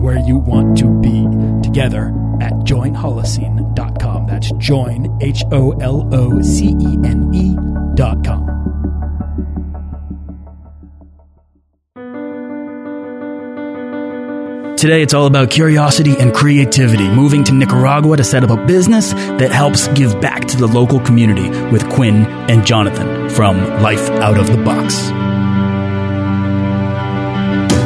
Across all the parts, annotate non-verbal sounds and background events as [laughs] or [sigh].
where you want to be together at joinholocene.com. That's join, H O L O C E N E.com. Today, it's all about curiosity and creativity, moving to Nicaragua to set up a business that helps give back to the local community with Quinn and Jonathan from Life Out of the Box.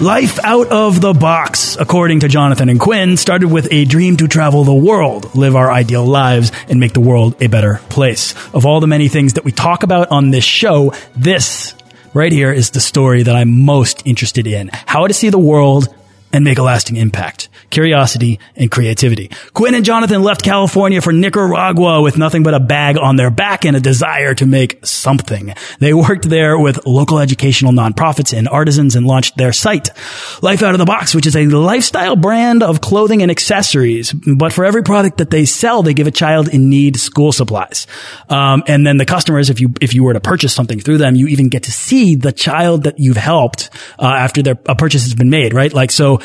Life out of the box, according to Jonathan and Quinn, started with a dream to travel the world, live our ideal lives, and make the world a better place. Of all the many things that we talk about on this show, this right here is the story that I'm most interested in. How to see the world and make a lasting impact. Curiosity and creativity. Quinn and Jonathan left California for Nicaragua with nothing but a bag on their back and a desire to make something. They worked there with local educational nonprofits and artisans and launched their site, Life Out of the Box, which is a lifestyle brand of clothing and accessories. But for every product that they sell, they give a child in need school supplies. Um, and then the customers, if you if you were to purchase something through them, you even get to see the child that you've helped uh, after their a purchase has been made, right? Like so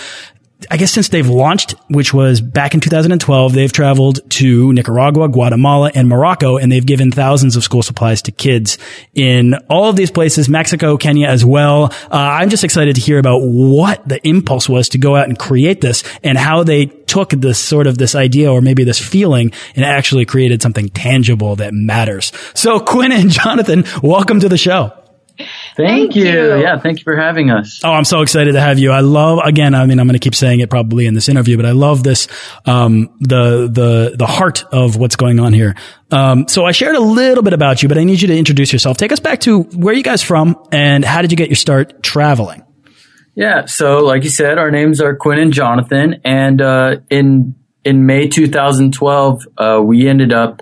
I guess since they've launched, which was back in 2012, they've traveled to Nicaragua, Guatemala, and Morocco, and they've given thousands of school supplies to kids in all of these places, Mexico, Kenya as well. Uh, I'm just excited to hear about what the impulse was to go out and create this and how they took this sort of this idea or maybe this feeling and actually created something tangible that matters. So Quinn and [laughs] Jonathan, welcome to the show. [laughs] Thank, Thank you. you. Yeah, thank you for having us. Oh, I'm so excited to have you. I love, again, I mean, I'm going to keep saying it probably in this interview, but I love this, um, the, the, the heart of what's going on here. Um, so I shared a little bit about you, but I need you to introduce yourself. Take us back to where you guys from and how did you get your start traveling? Yeah, so like you said, our names are Quinn and Jonathan, and uh, in in May 2012, uh, we ended up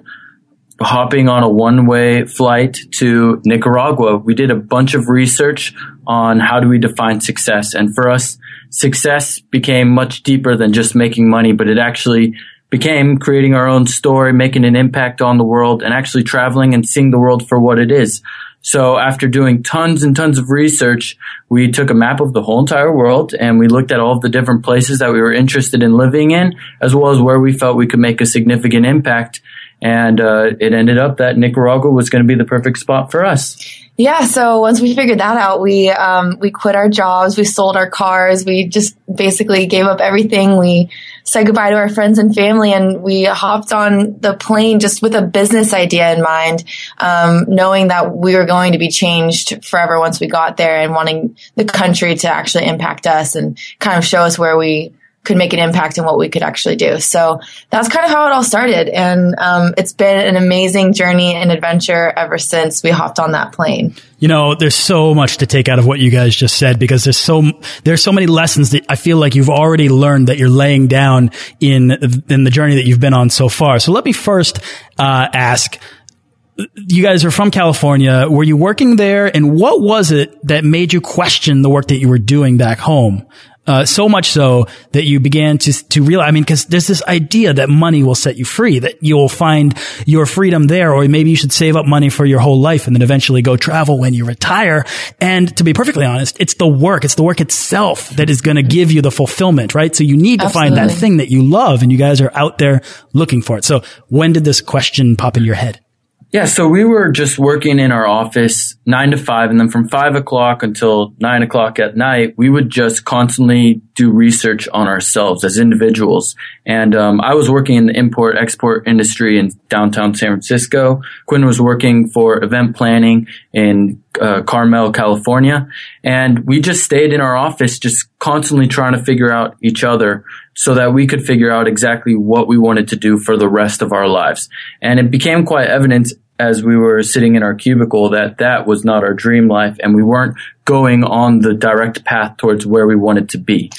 hopping on a one way flight to Nicaragua. We did a bunch of research on how do we define success. And for us, success became much deeper than just making money, but it actually became creating our own story, making an impact on the world and actually traveling and seeing the world for what it is. So after doing tons and tons of research, we took a map of the whole entire world and we looked at all of the different places that we were interested in living in, as well as where we felt we could make a significant impact. And uh, it ended up that Nicaragua was going to be the perfect spot for us. Yeah, so once we figured that out, we um, we quit our jobs, we sold our cars, we just basically gave up everything. We said goodbye to our friends and family, and we hopped on the plane just with a business idea in mind, um, knowing that we were going to be changed forever once we got there, and wanting the country to actually impact us and kind of show us where we could make an impact and what we could actually do. So that's kind of how it all started. And um, it's been an amazing journey and adventure ever since we hopped on that plane. You know, there's so much to take out of what you guys just said because there's so there's so many lessons that I feel like you've already learned that you're laying down in in the journey that you've been on so far. So let me first uh, ask you guys are from California. Were you working there? And what was it that made you question the work that you were doing back home? Uh, so much so that you began to to realize. I mean, because there's this idea that money will set you free, that you will find your freedom there, or maybe you should save up money for your whole life and then eventually go travel when you retire. And to be perfectly honest, it's the work, it's the work itself that is going to give you the fulfillment, right? So you need to find that thing that you love, and you guys are out there looking for it. So when did this question pop in your head? Yeah, so we were just working in our office nine to five, and then from five o'clock until nine o'clock at night, we would just constantly do research on ourselves as individuals. And um, I was working in the import export industry in downtown San Francisco. Quinn was working for event planning in uh, Carmel, California, and we just stayed in our office, just constantly trying to figure out each other so that we could figure out exactly what we wanted to do for the rest of our lives. And it became quite evident as we were sitting in our cubicle that that was not our dream life and we weren't going on the direct path towards where we wanted to be.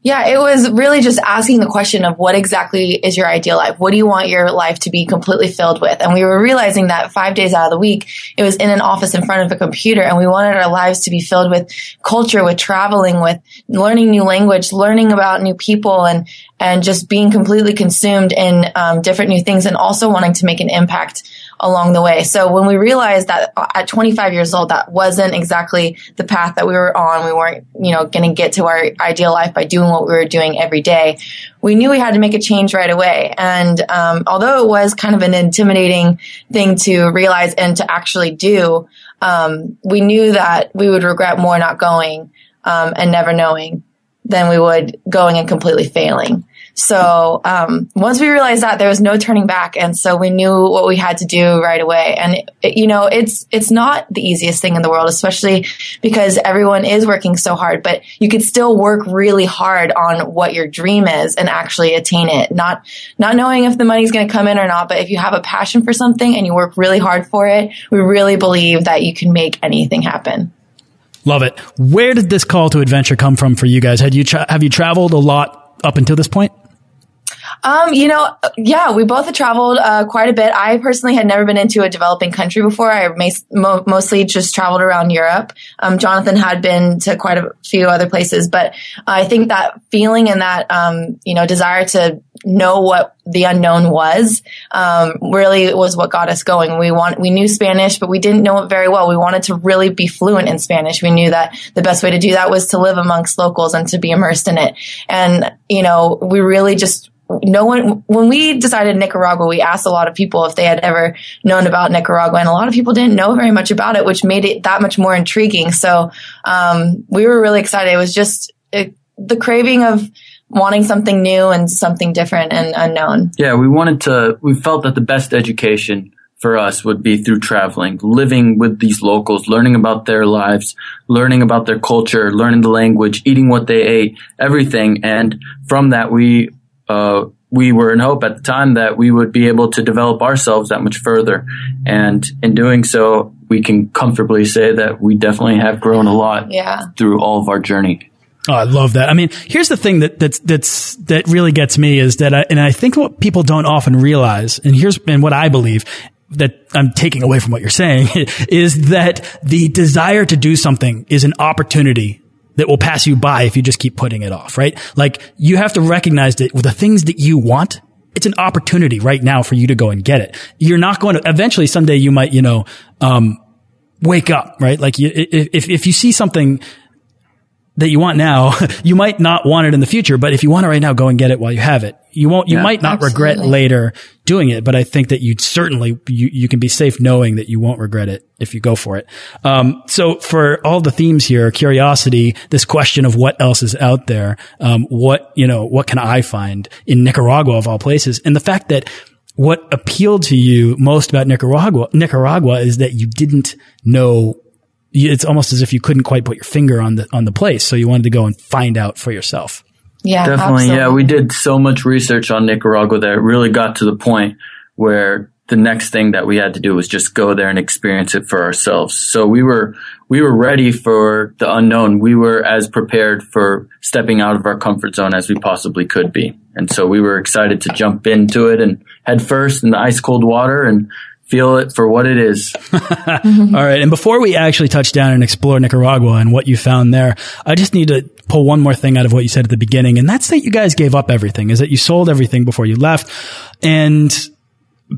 Yeah, it was really just asking the question of what exactly is your ideal life? What do you want your life to be completely filled with? And we were realizing that five days out of the week, it was in an office in front of a computer and we wanted our lives to be filled with culture, with traveling, with learning new language, learning about new people and, and just being completely consumed in um, different new things and also wanting to make an impact along the way. So when we realized that at 25 years old, that wasn't exactly the path that we were on, we weren't, you know, going to get to our ideal life by doing what we were doing every day. We knew we had to make a change right away. And um, although it was kind of an intimidating thing to realize and to actually do, um, we knew that we would regret more not going um, and never knowing than we would going and completely failing. So um, once we realized that, there was no turning back, and so we knew what we had to do right away. And it, you know, it's it's not the easiest thing in the world, especially because everyone is working so hard. But you could still work really hard on what your dream is and actually attain it. Not not knowing if the money's going to come in or not, but if you have a passion for something and you work really hard for it, we really believe that you can make anything happen. Love it. Where did this call to adventure come from for you guys? Had you have you traveled a lot up until this point? Um, you know, yeah, we both have traveled uh, quite a bit. I personally had never been into a developing country before. I mo- mostly just traveled around Europe. Um, Jonathan had been to quite a few other places, but I think that feeling and that um, you know desire to know what the unknown was um, really was what got us going. We want we knew Spanish, but we didn't know it very well. We wanted to really be fluent in Spanish. We knew that the best way to do that was to live amongst locals and to be immersed in it. And you know, we really just no one, when we decided Nicaragua, we asked a lot of people if they had ever known about Nicaragua, and a lot of people didn't know very much about it, which made it that much more intriguing. So, um, we were really excited. It was just it, the craving of wanting something new and something different and unknown. Yeah, we wanted to, we felt that the best education for us would be through traveling, living with these locals, learning about their lives, learning about their culture, learning the language, eating what they ate, everything. And from that, we uh, we were in hope at the time that we would be able to develop ourselves that much further. And in doing so, we can comfortably say that we definitely have grown a lot yeah. through all of our journey. Oh, I love that. I mean, here's the thing that that's that's that really gets me is that, I, and I think what people don't often realize, and here's and what I believe that I'm taking away from what you're saying [laughs] is that the desire to do something is an opportunity that will pass you by if you just keep putting it off, right? Like you have to recognize that with the things that you want, it's an opportunity right now for you to go and get it. You're not going to, eventually someday you might, you know, um, wake up, right? Like you, if, if you see something that you want now, [laughs] you might not want it in the future, but if you want it right now, go and get it while you have it. You won't, you yeah, might not absolutely. regret later doing it, but I think that you certainly, you, you can be safe knowing that you won't regret it if you go for it. Um, so for all the themes here, curiosity, this question of what else is out there, um, what, you know, what can I find in Nicaragua of all places? And the fact that what appealed to you most about Nicaragua, Nicaragua is that you didn't know it's almost as if you couldn't quite put your finger on the on the place, so you wanted to go and find out for yourself. Yeah, definitely. Absolutely. Yeah, we did so much research on Nicaragua that it really got to the point where the next thing that we had to do was just go there and experience it for ourselves. So we were we were ready for the unknown. We were as prepared for stepping out of our comfort zone as we possibly could be. And so we were excited to jump into it and head first in the ice cold water and feel it for what it is. [laughs] All right. And before we actually touch down and explore Nicaragua and what you found there, I just need to pull one more thing out of what you said at the beginning. And that's that you guys gave up everything, is that you sold everything before you left and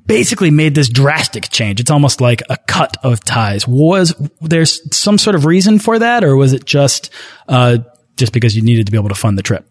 basically made this drastic change. It's almost like a cut of ties. Was there some sort of reason for that or was it just, uh, just because you needed to be able to fund the trip?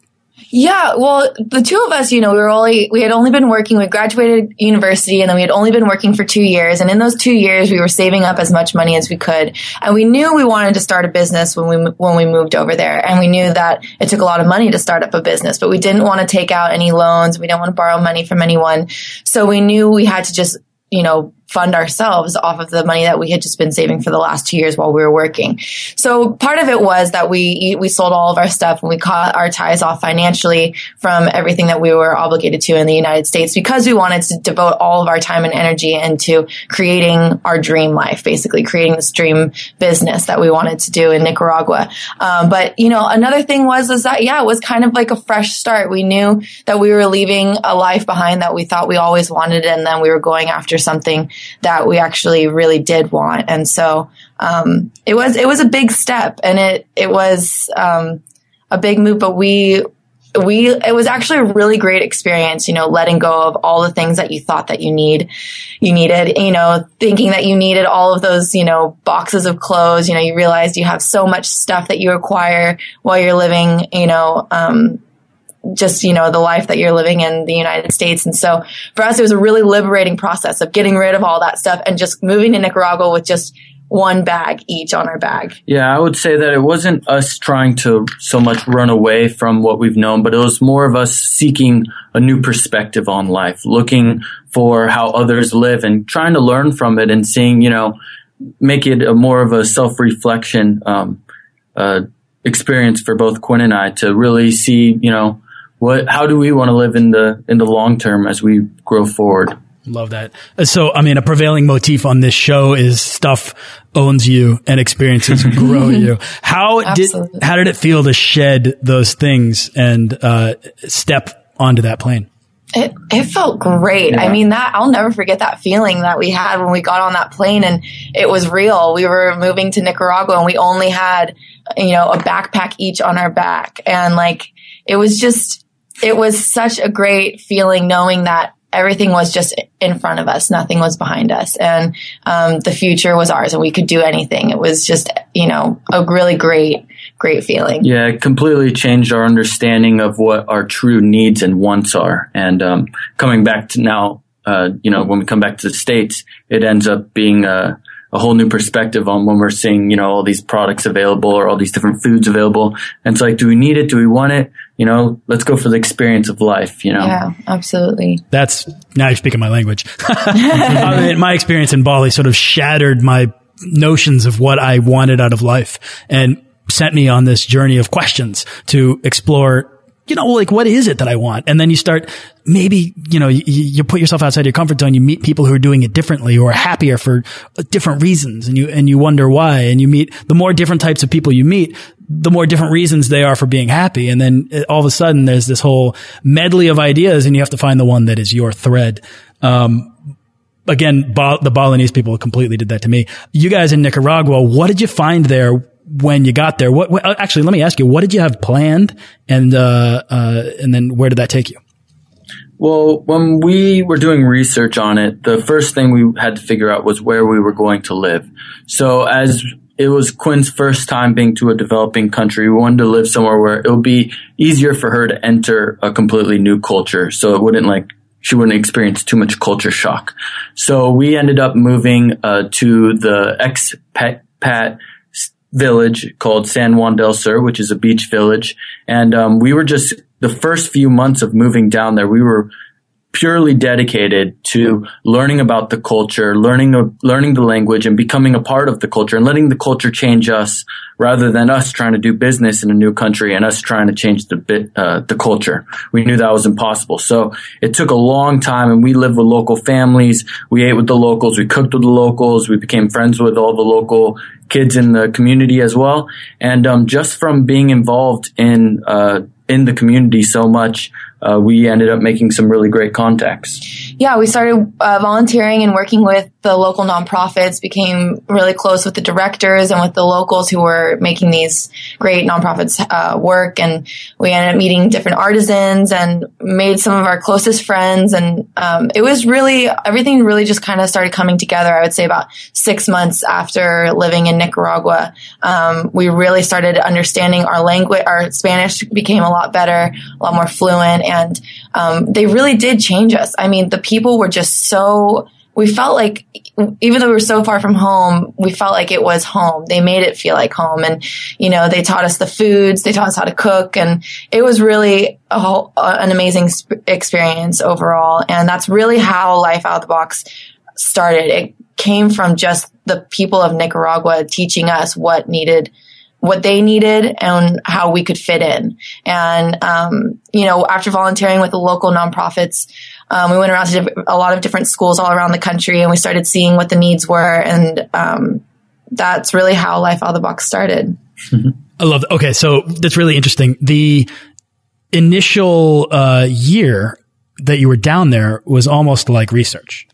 Yeah, well, the two of us, you know, we were only we had only been working. We graduated university, and then we had only been working for two years. And in those two years, we were saving up as much money as we could. And we knew we wanted to start a business when we when we moved over there. And we knew that it took a lot of money to start up a business, but we didn't want to take out any loans. We didn't want to borrow money from anyone. So we knew we had to just you know, fund ourselves off of the money that we had just been saving for the last two years while we were working. So part of it was that we we sold all of our stuff and we cut our ties off financially from everything that we were obligated to in the United States because we wanted to devote all of our time and energy into creating our dream life, basically creating this dream business that we wanted to do in Nicaragua. Um, but you know, another thing was is that yeah, it was kind of like a fresh start. We knew that we were leaving a life behind that we thought we always wanted, and then we were going after something that we actually really did want. And so, um, it was, it was a big step and it, it was, um, a big move, but we, we, it was actually a really great experience, you know, letting go of all the things that you thought that you need, you needed, you know, thinking that you needed all of those, you know, boxes of clothes, you know, you realized you have so much stuff that you acquire while you're living, you know, um, just, you know, the life that you're living in the United States. And so for us, it was a really liberating process of getting rid of all that stuff and just moving to Nicaragua with just one bag each on our bag. Yeah, I would say that it wasn't us trying to so much run away from what we've known, but it was more of us seeking a new perspective on life, looking for how others live and trying to learn from it and seeing, you know, make it a more of a self reflection, um, uh, experience for both Quinn and I to really see, you know, what how do we want to live in the in the long term as we grow forward Love that. So, I mean, a prevailing motif on this show is stuff owns you and experiences [laughs] grow you. How did how did it feel to shed those things and uh, step onto that plane? It it felt great. Yeah. I mean that I'll never forget that feeling that we had when we got on that plane and it was real. We were moving to Nicaragua and we only had you know a backpack each on our back and like it was just it was such a great feeling knowing that everything was just in front of us. Nothing was behind us. And, um, the future was ours and we could do anything. It was just, you know, a really great, great feeling. Yeah, it completely changed our understanding of what our true needs and wants are. And, um, coming back to now, uh, you know, when we come back to the States, it ends up being, uh, a whole new perspective on when we're seeing, you know, all these products available or all these different foods available. And it's like, do we need it? Do we want it? You know, let's go for the experience of life, you know? Yeah, absolutely. That's, now you're speaking my language. [laughs] I mean, my experience in Bali sort of shattered my notions of what I wanted out of life and sent me on this journey of questions to explore you know, like what is it that I want? And then you start maybe, you know, you, you, put yourself outside your comfort zone. You meet people who are doing it differently or happier for different reasons. And you, and you wonder why. And you meet the more different types of people you meet, the more different reasons they are for being happy. And then uh, all of a sudden there's this whole medley of ideas and you have to find the one that is your thread. Um, again, the Balinese people completely did that to me. You guys in Nicaragua, what did you find there when you got there? What, what, actually, let me ask you, what did you have planned, and uh, uh, and then where did that take you? Well, when we were doing research on it, the first thing we had to figure out was where we were going to live. So as it was Quinn's first time being to a developing country. We wanted to live somewhere where it would be easier for her to enter a completely new culture. So it wouldn't like, she wouldn't experience too much culture shock. So we ended up moving, uh, to the expat village called San Juan del Sur, which is a beach village. And um, we were just the first few months of moving down there, we were purely dedicated to learning about the culture, learning learning the language, and becoming a part of the culture, and letting the culture change us rather than us trying to do business in a new country and us trying to change the bit uh, the culture. We knew that was impossible, so it took a long time. And we lived with local families. We ate with the locals. We cooked with the locals. We became friends with all the local kids in the community as well. And um, just from being involved in uh, in the community so much, uh, we ended up making some really great contacts. yeah, we started uh, volunteering and working with the local nonprofits, became really close with the directors and with the locals who were making these great nonprofits uh, work. And we ended up meeting different artisans and made some of our closest friends. And um, it was really, everything really just kind of started coming together, I would say about six months after living in Nicaragua. Um, we really started understanding our language, our Spanish became a lot better, a lot more fluent. And um, they really did change us. I mean, the people were just so we felt like even though we were so far from home, we felt like it was home. They made it feel like home. And, you know, they taught us the foods, they taught us how to cook. And it was really a whole, uh, an amazing sp- experience overall. And that's really how life out of the box started. It came from just the people of Nicaragua teaching us what needed what they needed and how we could fit in. And, um, you know, after volunteering with the local nonprofits, um, we went around to a lot of different schools all around the country and we started seeing what the needs were. And, um, that's really how Life Out of the Box started. I love that. Okay. So that's really interesting. The initial, uh, year that you were down there was almost like research.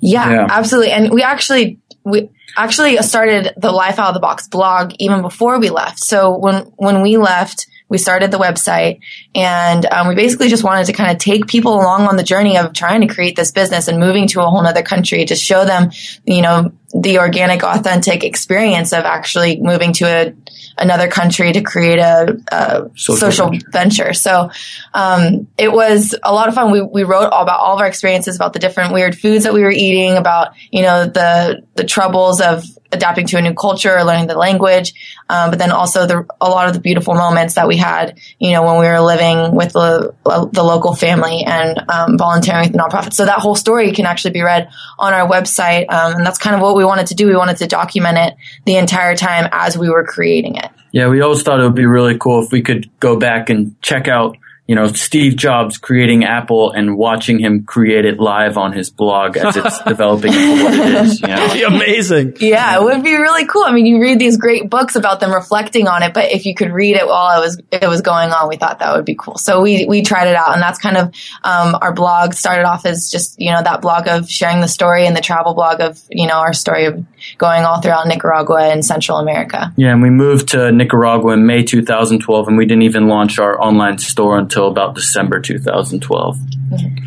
Yeah, yeah, absolutely. And we actually, we, actually started the Life Out of the Box blog even before we left. So when when we left, we started the website and um, we basically just wanted to kind of take people along on the journey of trying to create this business and moving to a whole other country to show them, you know, the organic, authentic experience of actually moving to a another country to create a, a social, social, venture. venture. So um, it was a lot of fun. We we wrote all about all of our experiences about the different weird foods that we were eating, about you know the the troubles of adapting to a new culture, learning the language, um, but then also the, a lot of the beautiful moments that we had, you know, when we were living with the, the local family and um, volunteering with the nonprofit. So that whole story can actually be read on our website, um, and that's kind of what we wanted to do. We wanted to document it the entire time as we were creating it. Yeah, we always thought it would be really cool if we could go back and check out you know, Steve Jobs creating Apple and watching him create it live on his blog as it's [laughs] developing into what it is. You know? Amazing. Yeah, it would be really cool. I mean, you read these great books about them reflecting on it, but if you could read it while it was it was going on, we thought that would be cool. So we we tried it out, and that's kind of um, our blog started off as just you know that blog of sharing the story and the travel blog of you know our story of going all throughout Nicaragua and Central America. Yeah, and we moved to Nicaragua in May 2012, and we didn't even launch our online store until until about December 2012.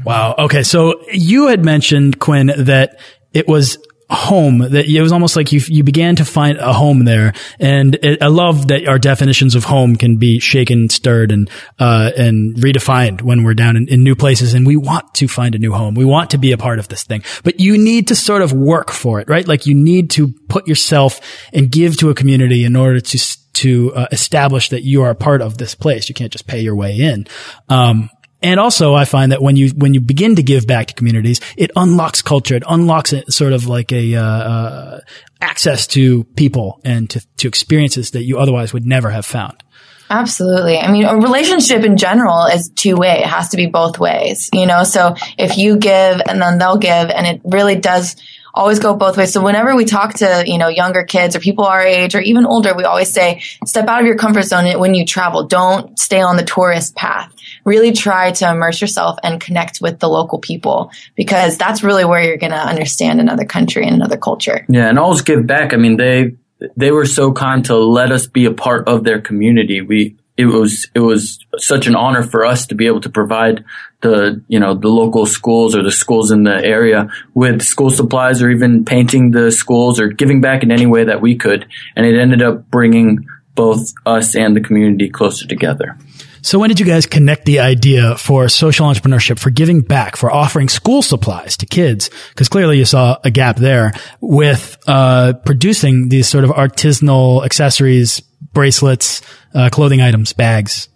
Wow. Okay. So you had mentioned, Quinn, that it was home that it was almost like you you began to find a home there and it, I love that our definitions of home can be shaken stirred and uh, and redefined when we're down in, in, new places and we want to find a new home we want to be a part of this thing but you need to sort of work for it right like you need to put yourself and give to a community in order to to uh, establish that you are a part of this place. You can't just pay your way in. Um, and also, I find that when you when you begin to give back to communities, it unlocks culture. It unlocks it sort of like a uh, uh, access to people and to to experiences that you otherwise would never have found. Absolutely. I mean, a relationship in general is two way. It has to be both ways, you know? So if you give and then they'll give and it really does always go both ways. So whenever we talk to, you know, younger kids or people our age or even older, we always say, step out of your comfort zone when you travel. Don't stay on the tourist path. Really try to immerse yourself and connect with the local people because that's really where you're going to understand another country and another culture. Yeah. And always give back. I mean, they, they were so kind to let us be a part of their community. We, it was it was such an honor for us to be able to provide the you know the local schools or the schools in the area with school supplies or even painting the schools or giving back in any way that we could and it ended up bringing both us and the community closer together so when did you guys connect the idea for social entrepreneurship, for giving back, for offering school supplies to kids? Because clearly you saw a gap there with uh, producing these sort of artisanal accessories, bracelets, uh, clothing items, bags.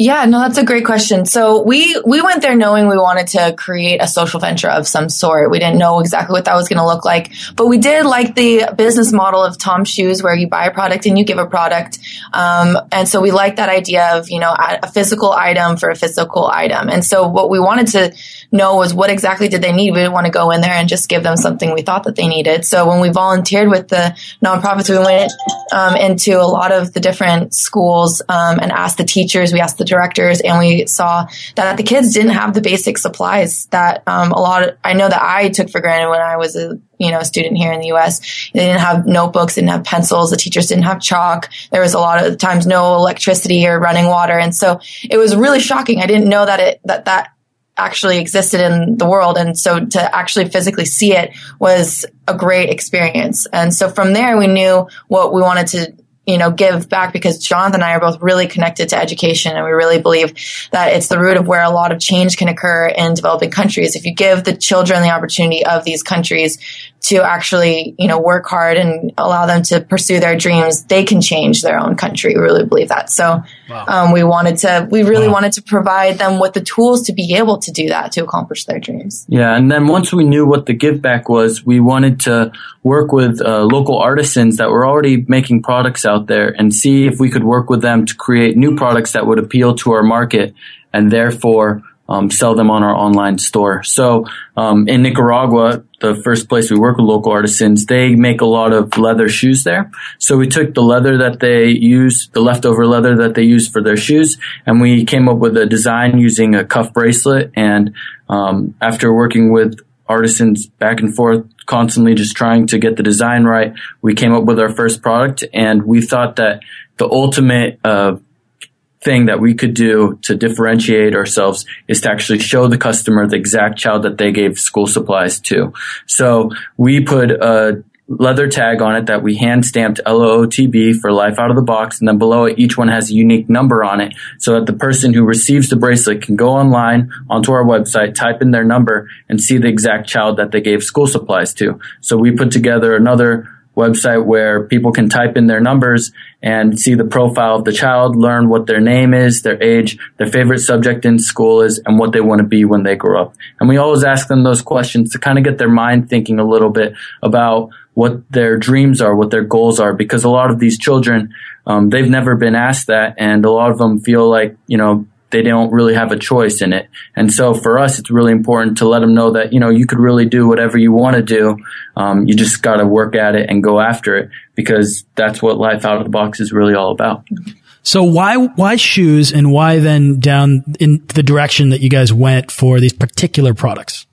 Yeah, no, that's a great question. So we, we went there knowing we wanted to create a social venture of some sort. We didn't know exactly what that was going to look like, but we did like the business model of TOMS Shoes where you buy a product and you give a product. Um, and so we liked that idea of, you know, a physical item for a physical item. And so what we wanted to know was what exactly did they need. We didn't want to go in there and just give them something we thought that they needed. So when we volunteered with the nonprofits, we went um, into a lot of the different schools um, and asked the teachers, we asked the directors, and we saw that the kids didn't have the basic supplies that um, a lot of, I know that I took for granted when I was a you know, a student here in the U.S. They didn't have notebooks, didn't have pencils. The teachers didn't have chalk. There was a lot of times no electricity or running water. And so it was really shocking. I didn't know that it, that that actually existed in the world. And so to actually physically see it was a great experience. And so from there, we knew what we wanted to you know, give back because Jonathan and I are both really connected to education and we really believe that it's the root of where a lot of change can occur in developing countries. If you give the children the opportunity of these countries to actually, you know, work hard and allow them to pursue their dreams, they can change their own country. We really believe that. So, wow. um, we wanted to, we really wow. wanted to provide them with the tools to be able to do that, to accomplish their dreams. Yeah. And then once we knew what the give back was, we wanted to work with uh, local artisans that were already making products out there and see if we could work with them to create new products that would appeal to our market and therefore um, sell them on our online store. So um, in Nicaragua, the first place we work with local artisans, they make a lot of leather shoes there. So we took the leather that they use, the leftover leather that they use for their shoes, and we came up with a design using a cuff bracelet. And um, after working with artisans back and forth, constantly just trying to get the design right, we came up with our first product, and we thought that the ultimate uh, thing that we could do to differentiate ourselves is to actually show the customer the exact child that they gave school supplies to. So we put a leather tag on it that we hand stamped LOOTB for life out of the box. And then below it, each one has a unique number on it so that the person who receives the bracelet can go online onto our website, type in their number and see the exact child that they gave school supplies to. So we put together another website where people can type in their numbers and see the profile of the child, learn what their name is, their age, their favorite subject in school is, and what they want to be when they grow up. And we always ask them those questions to kind of get their mind thinking a little bit about what their dreams are, what their goals are, because a lot of these children, um, they've never been asked that, and a lot of them feel like, you know, they don't really have a choice in it. And so for us, it's really important to let them know that, you know, you could really do whatever you want to do. Um, you just got to work at it and go after it because that's what life out of the box is really all about. So why, why shoes and why then down in the direction that you guys went for these particular products?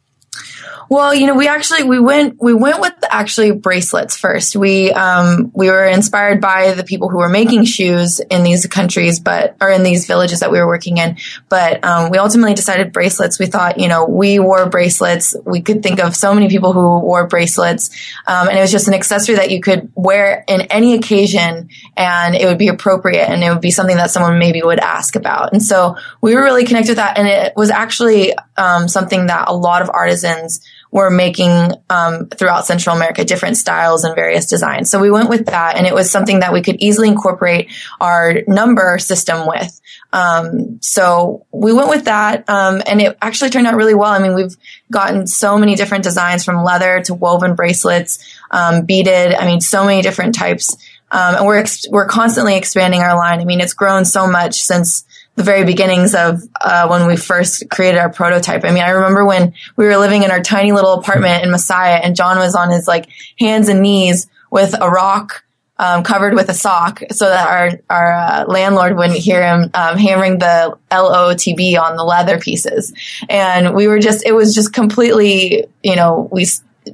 Well, you know, we actually we went we went with actually bracelets first. We um we were inspired by the people who were making shoes in these countries, but or in these villages that we were working in. But um, we ultimately decided bracelets. We thought, you know, we wore bracelets. We could think of so many people who wore bracelets, um, and it was just an accessory that you could wear in any occasion, and it would be appropriate, and it would be something that someone maybe would ask about. And so we were really connected with that, and it was actually um, something that a lot of artisans were making um, throughout Central America different styles and various designs. So we went with that, and it was something that we could easily incorporate our number system with. Um, so we went with that, um, and it actually turned out really well. I mean, we've gotten so many different designs from leather to woven bracelets, um, beaded. I mean, so many different types. Um, and we're ex- we're constantly expanding our line. I mean, it's grown so much since the very beginnings of uh, when we first created our prototype. I mean, I remember when we were living in our tiny little apartment in Masaya, and John was on his like hands and knees with a rock um, covered with a sock, so that our our uh, landlord wouldn't hear him um, hammering the L O T B on the leather pieces. And we were just, it was just completely, you know, we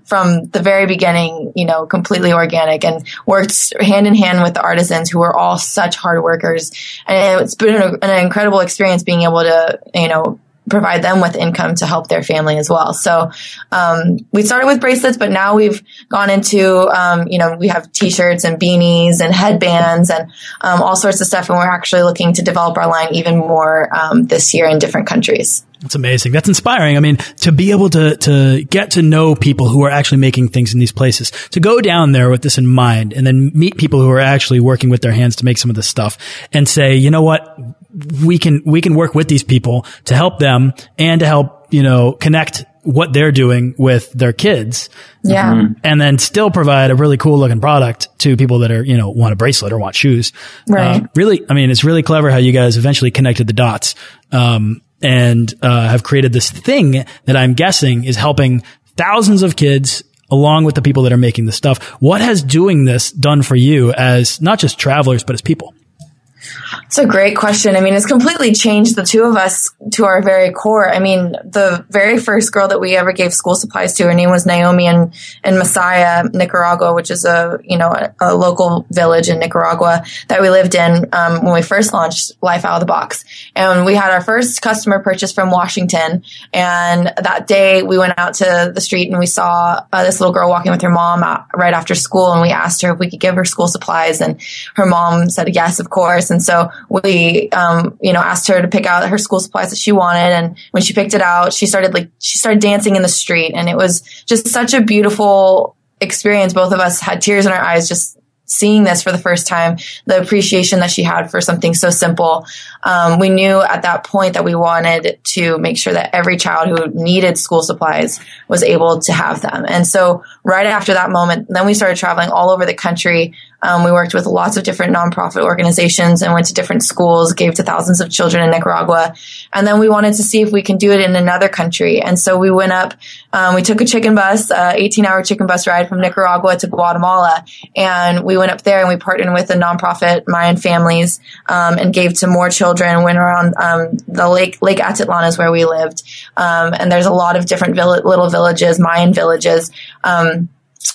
from the very beginning, you know, completely organic and worked hand in hand with the artisans who were all such hard workers. And it's been an incredible experience being able to, you know, provide them with income to help their family as well. So um, we started with bracelets, but now we've gone into um, you know we have t-shirts and beanies and headbands and um, all sorts of stuff, and we're actually looking to develop our line even more um, this year in different countries. That's amazing. That's inspiring. I mean, to be able to, to get to know people who are actually making things in these places, to go down there with this in mind and then meet people who are actually working with their hands to make some of this stuff and say, you know what? We can, we can work with these people to help them and to help, you know, connect what they're doing with their kids. Yeah. Mm-hmm. And then still provide a really cool looking product to people that are, you know, want a bracelet or want shoes. Right. Uh, really, I mean, it's really clever how you guys eventually connected the dots. Um, and uh, have created this thing that I'm guessing is helping thousands of kids along with the people that are making the stuff. What has doing this done for you as not just travelers, but as people? It's a great question. I mean, it's completely changed the two of us to our very core. I mean, the very first girl that we ever gave school supplies to, her name was Naomi in, in Masaya, Nicaragua, which is a, you know, a, a local village in Nicaragua that we lived in, um, when we first launched Life Out of the Box. And we had our first customer purchase from Washington. And that day we went out to the street and we saw uh, this little girl walking with her mom right after school. And we asked her if we could give her school supplies. And her mom said, yes, of course. And so we, um, you know, asked her to pick out her school supplies that she wanted. And when she picked it out, she started like, she started dancing in the street. And it was just such a beautiful experience. Both of us had tears in our eyes just seeing this for the first time, the appreciation that she had for something so simple. Um, we knew at that point that we wanted to make sure that every child who needed school supplies was able to have them. And so right after that moment, then we started traveling all over the country um, we worked with lots of different nonprofit organizations and went to different schools, gave to thousands of children in Nicaragua. And then we wanted to see if we can do it in another country. And so we went up, um, we took a chicken bus, uh, 18 hour chicken bus ride from Nicaragua to Guatemala. And we went up there and we partnered with a nonprofit Mayan Families, um, and gave to more children, went around, um, the lake, Lake Atitlan is where we lived. Um, and there's a lot of different vill- little villages, Mayan villages, um,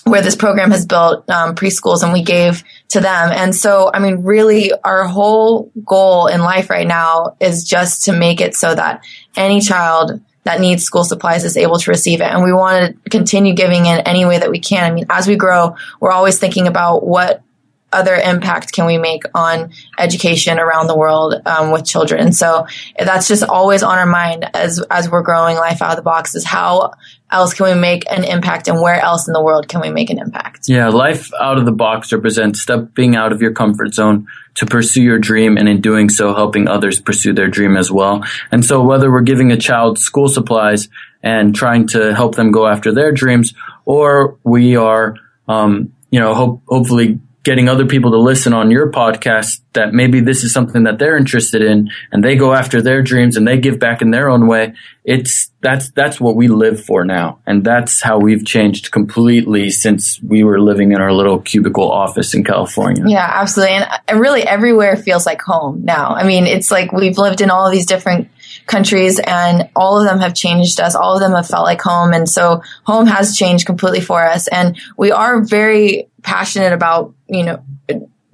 where this program has built um, preschools and we gave to them. And so, I mean, really our whole goal in life right now is just to make it so that any child that needs school supplies is able to receive it. And we want to continue giving in any way that we can. I mean, as we grow, we're always thinking about what other impact can we make on education around the world um, with children? So that's just always on our mind as as we're growing life out of the box. Is how else can we make an impact, and where else in the world can we make an impact? Yeah, life out of the box represents stepping out of your comfort zone to pursue your dream, and in doing so, helping others pursue their dream as well. And so, whether we're giving a child school supplies and trying to help them go after their dreams, or we are um, you know, hope, hopefully getting other people to listen on your podcast that maybe this is something that they're interested in and they go after their dreams and they give back in their own way it's that's that's what we live for now. And that's how we've changed completely since we were living in our little cubicle office in California. Yeah absolutely. And really everywhere feels like home now. I mean it's like we've lived in all these different countries and all of them have changed us. All of them have felt like home. And so home has changed completely for us. And we are very passionate about, you know,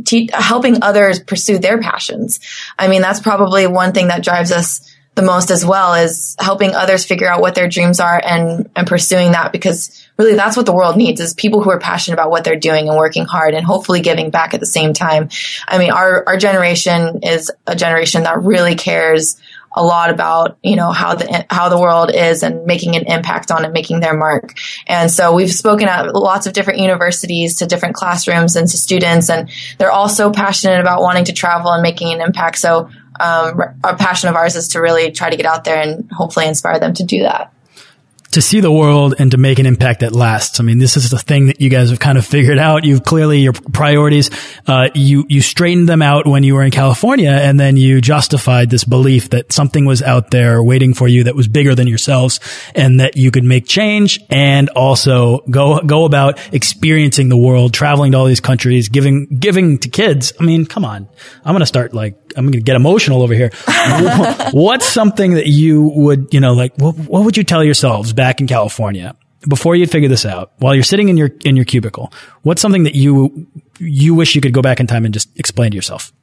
te- helping others pursue their passions. I mean, that's probably one thing that drives us the most as well is helping others figure out what their dreams are and, and pursuing that because really that's what the world needs is people who are passionate about what they're doing and working hard and hopefully giving back at the same time. I mean, our, our generation is a generation that really cares a lot about you know how the how the world is and making an impact on it, making their mark. And so we've spoken at lots of different universities to different classrooms and to students, and they're all so passionate about wanting to travel and making an impact. So um, a passion of ours is to really try to get out there and hopefully inspire them to do that to see the world and to make an impact that lasts. I mean, this is the thing that you guys have kind of figured out. You've clearly your priorities, uh, you, you straightened them out when you were in California and then you justified this belief that something was out there waiting for you that was bigger than yourselves and that you could make change and also go, go about experiencing the world, traveling to all these countries, giving, giving to kids. I mean, come on. I'm going to start like, I'm going to get emotional over here. [laughs] What's something that you would, you know, like, what, what would you tell yourselves back in California, before you figure this out, while you're sitting in your in your cubicle, what's something that you you wish you could go back in time and just explain to yourself?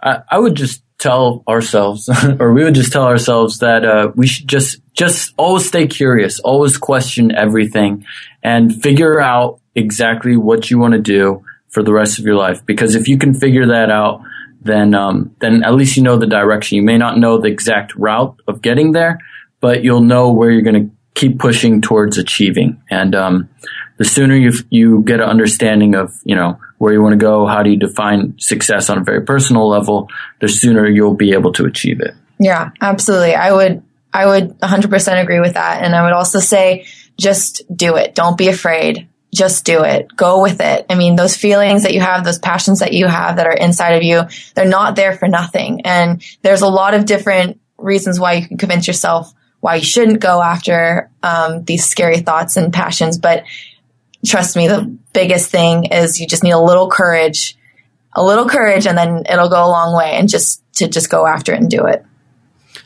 I, I would just tell ourselves, [laughs] or we would just tell ourselves that uh, we should just just always stay curious, always question everything, and figure out exactly what you want to do for the rest of your life. Because if you can figure that out, then um, then at least you know the direction. You may not know the exact route of getting there, but you'll know where you're going to keep pushing towards achieving. And um, the sooner you you get an understanding of you know where you want to go, how do you define success on a very personal level, the sooner you'll be able to achieve it. Yeah, absolutely. I would I would 100% agree with that, and I would also say just do it. Don't be afraid. Just do it. Go with it. I mean, those feelings that you have, those passions that you have that are inside of you, they're not there for nothing. And there's a lot of different reasons why you can convince yourself why you shouldn't go after um, these scary thoughts and passions. But trust me, the biggest thing is you just need a little courage, a little courage, and then it'll go a long way. And just to just go after it and do it.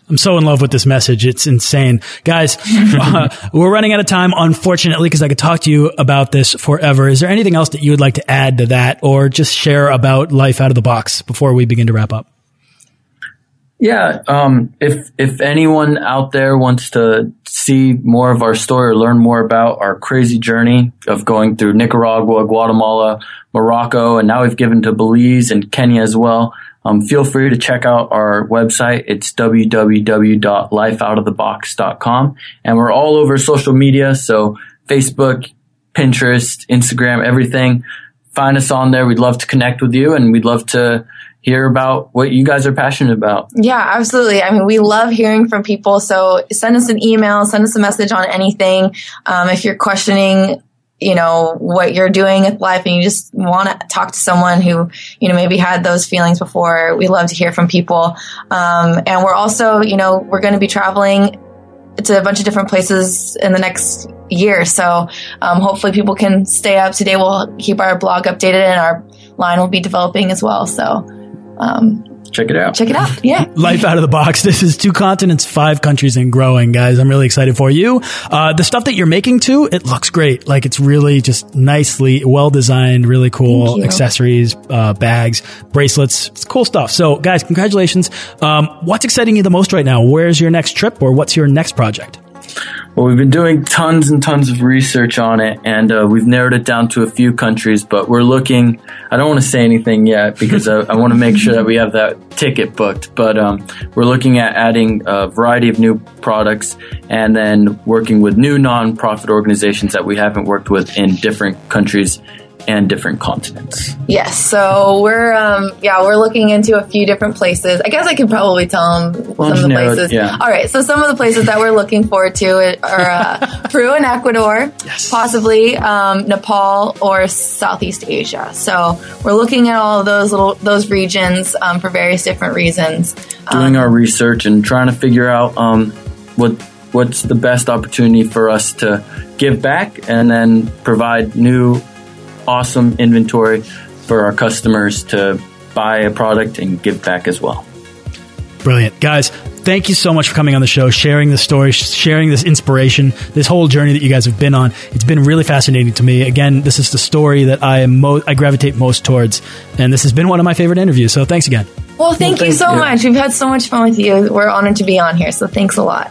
I'm so in love with this message. It's insane. Guys, [laughs] uh, we're running out of time, unfortunately, because I could talk to you about this forever. Is there anything else that you would like to add to that or just share about life out of the box before we begin to wrap up? Yeah, um, if if anyone out there wants to see more of our story or learn more about our crazy journey of going through Nicaragua, Guatemala, Morocco, and now we've given to Belize and Kenya as well, um, feel free to check out our website. It's www.lifeoutofthebox.com. And we're all over social media. So Facebook, Pinterest, Instagram, everything. Find us on there. We'd love to connect with you and we'd love to hear about what you guys are passionate about. Yeah, absolutely. I mean, we love hearing from people. So send us an email, send us a message on anything. Um, if you're questioning you know, what you're doing with life and you just want to talk to someone who, you know, maybe had those feelings before. We love to hear from people. Um, and we're also, you know, we're going to be traveling to a bunch of different places in the next year. So, um, hopefully people can stay up to date. We'll keep our blog updated and our line will be developing as well. So, um, check it out. Check it out. Yeah. Life out of the box. This is two continents, five countries and growing, guys. I'm really excited for you. Uh, the stuff that you're making too, it looks great. Like it's really just nicely well designed, really cool accessories, uh, bags, bracelets. It's cool stuff. So guys, congratulations. Um, what's exciting you the most right now? Where's your next trip or what's your next project? Well, we've been doing tons and tons of research on it, and uh, we've narrowed it down to a few countries. But we're looking. I don't want to say anything yet because I, I want to make sure that we have that ticket booked. But um, we're looking at adding a variety of new products, and then working with new nonprofit organizations that we haven't worked with in different countries and different continents. Yes. So we're, um, yeah, we're looking into a few different places. I guess I could probably tell them well, some of the places. yeah. All right. So some of the places that we're looking forward to are uh, [laughs] Peru and Ecuador, yes. possibly um, Nepal or Southeast Asia. So we're looking at all of those little those regions um, for various different reasons. Doing um, our research and trying to figure out um, what what's the best opportunity for us to give back and then provide new awesome inventory for our customers to buy a product and give back as well. Brilliant. Guys, thank you so much for coming on the show, sharing the story, sharing this inspiration, this whole journey that you guys have been on. It's been really fascinating to me. Again, this is the story that I am mo- I gravitate most towards, and this has been one of my favorite interviews. So thanks again. Well, thank, well, thank you so you. much. We've had so much fun with you. We're honored to be on here. So thanks a lot.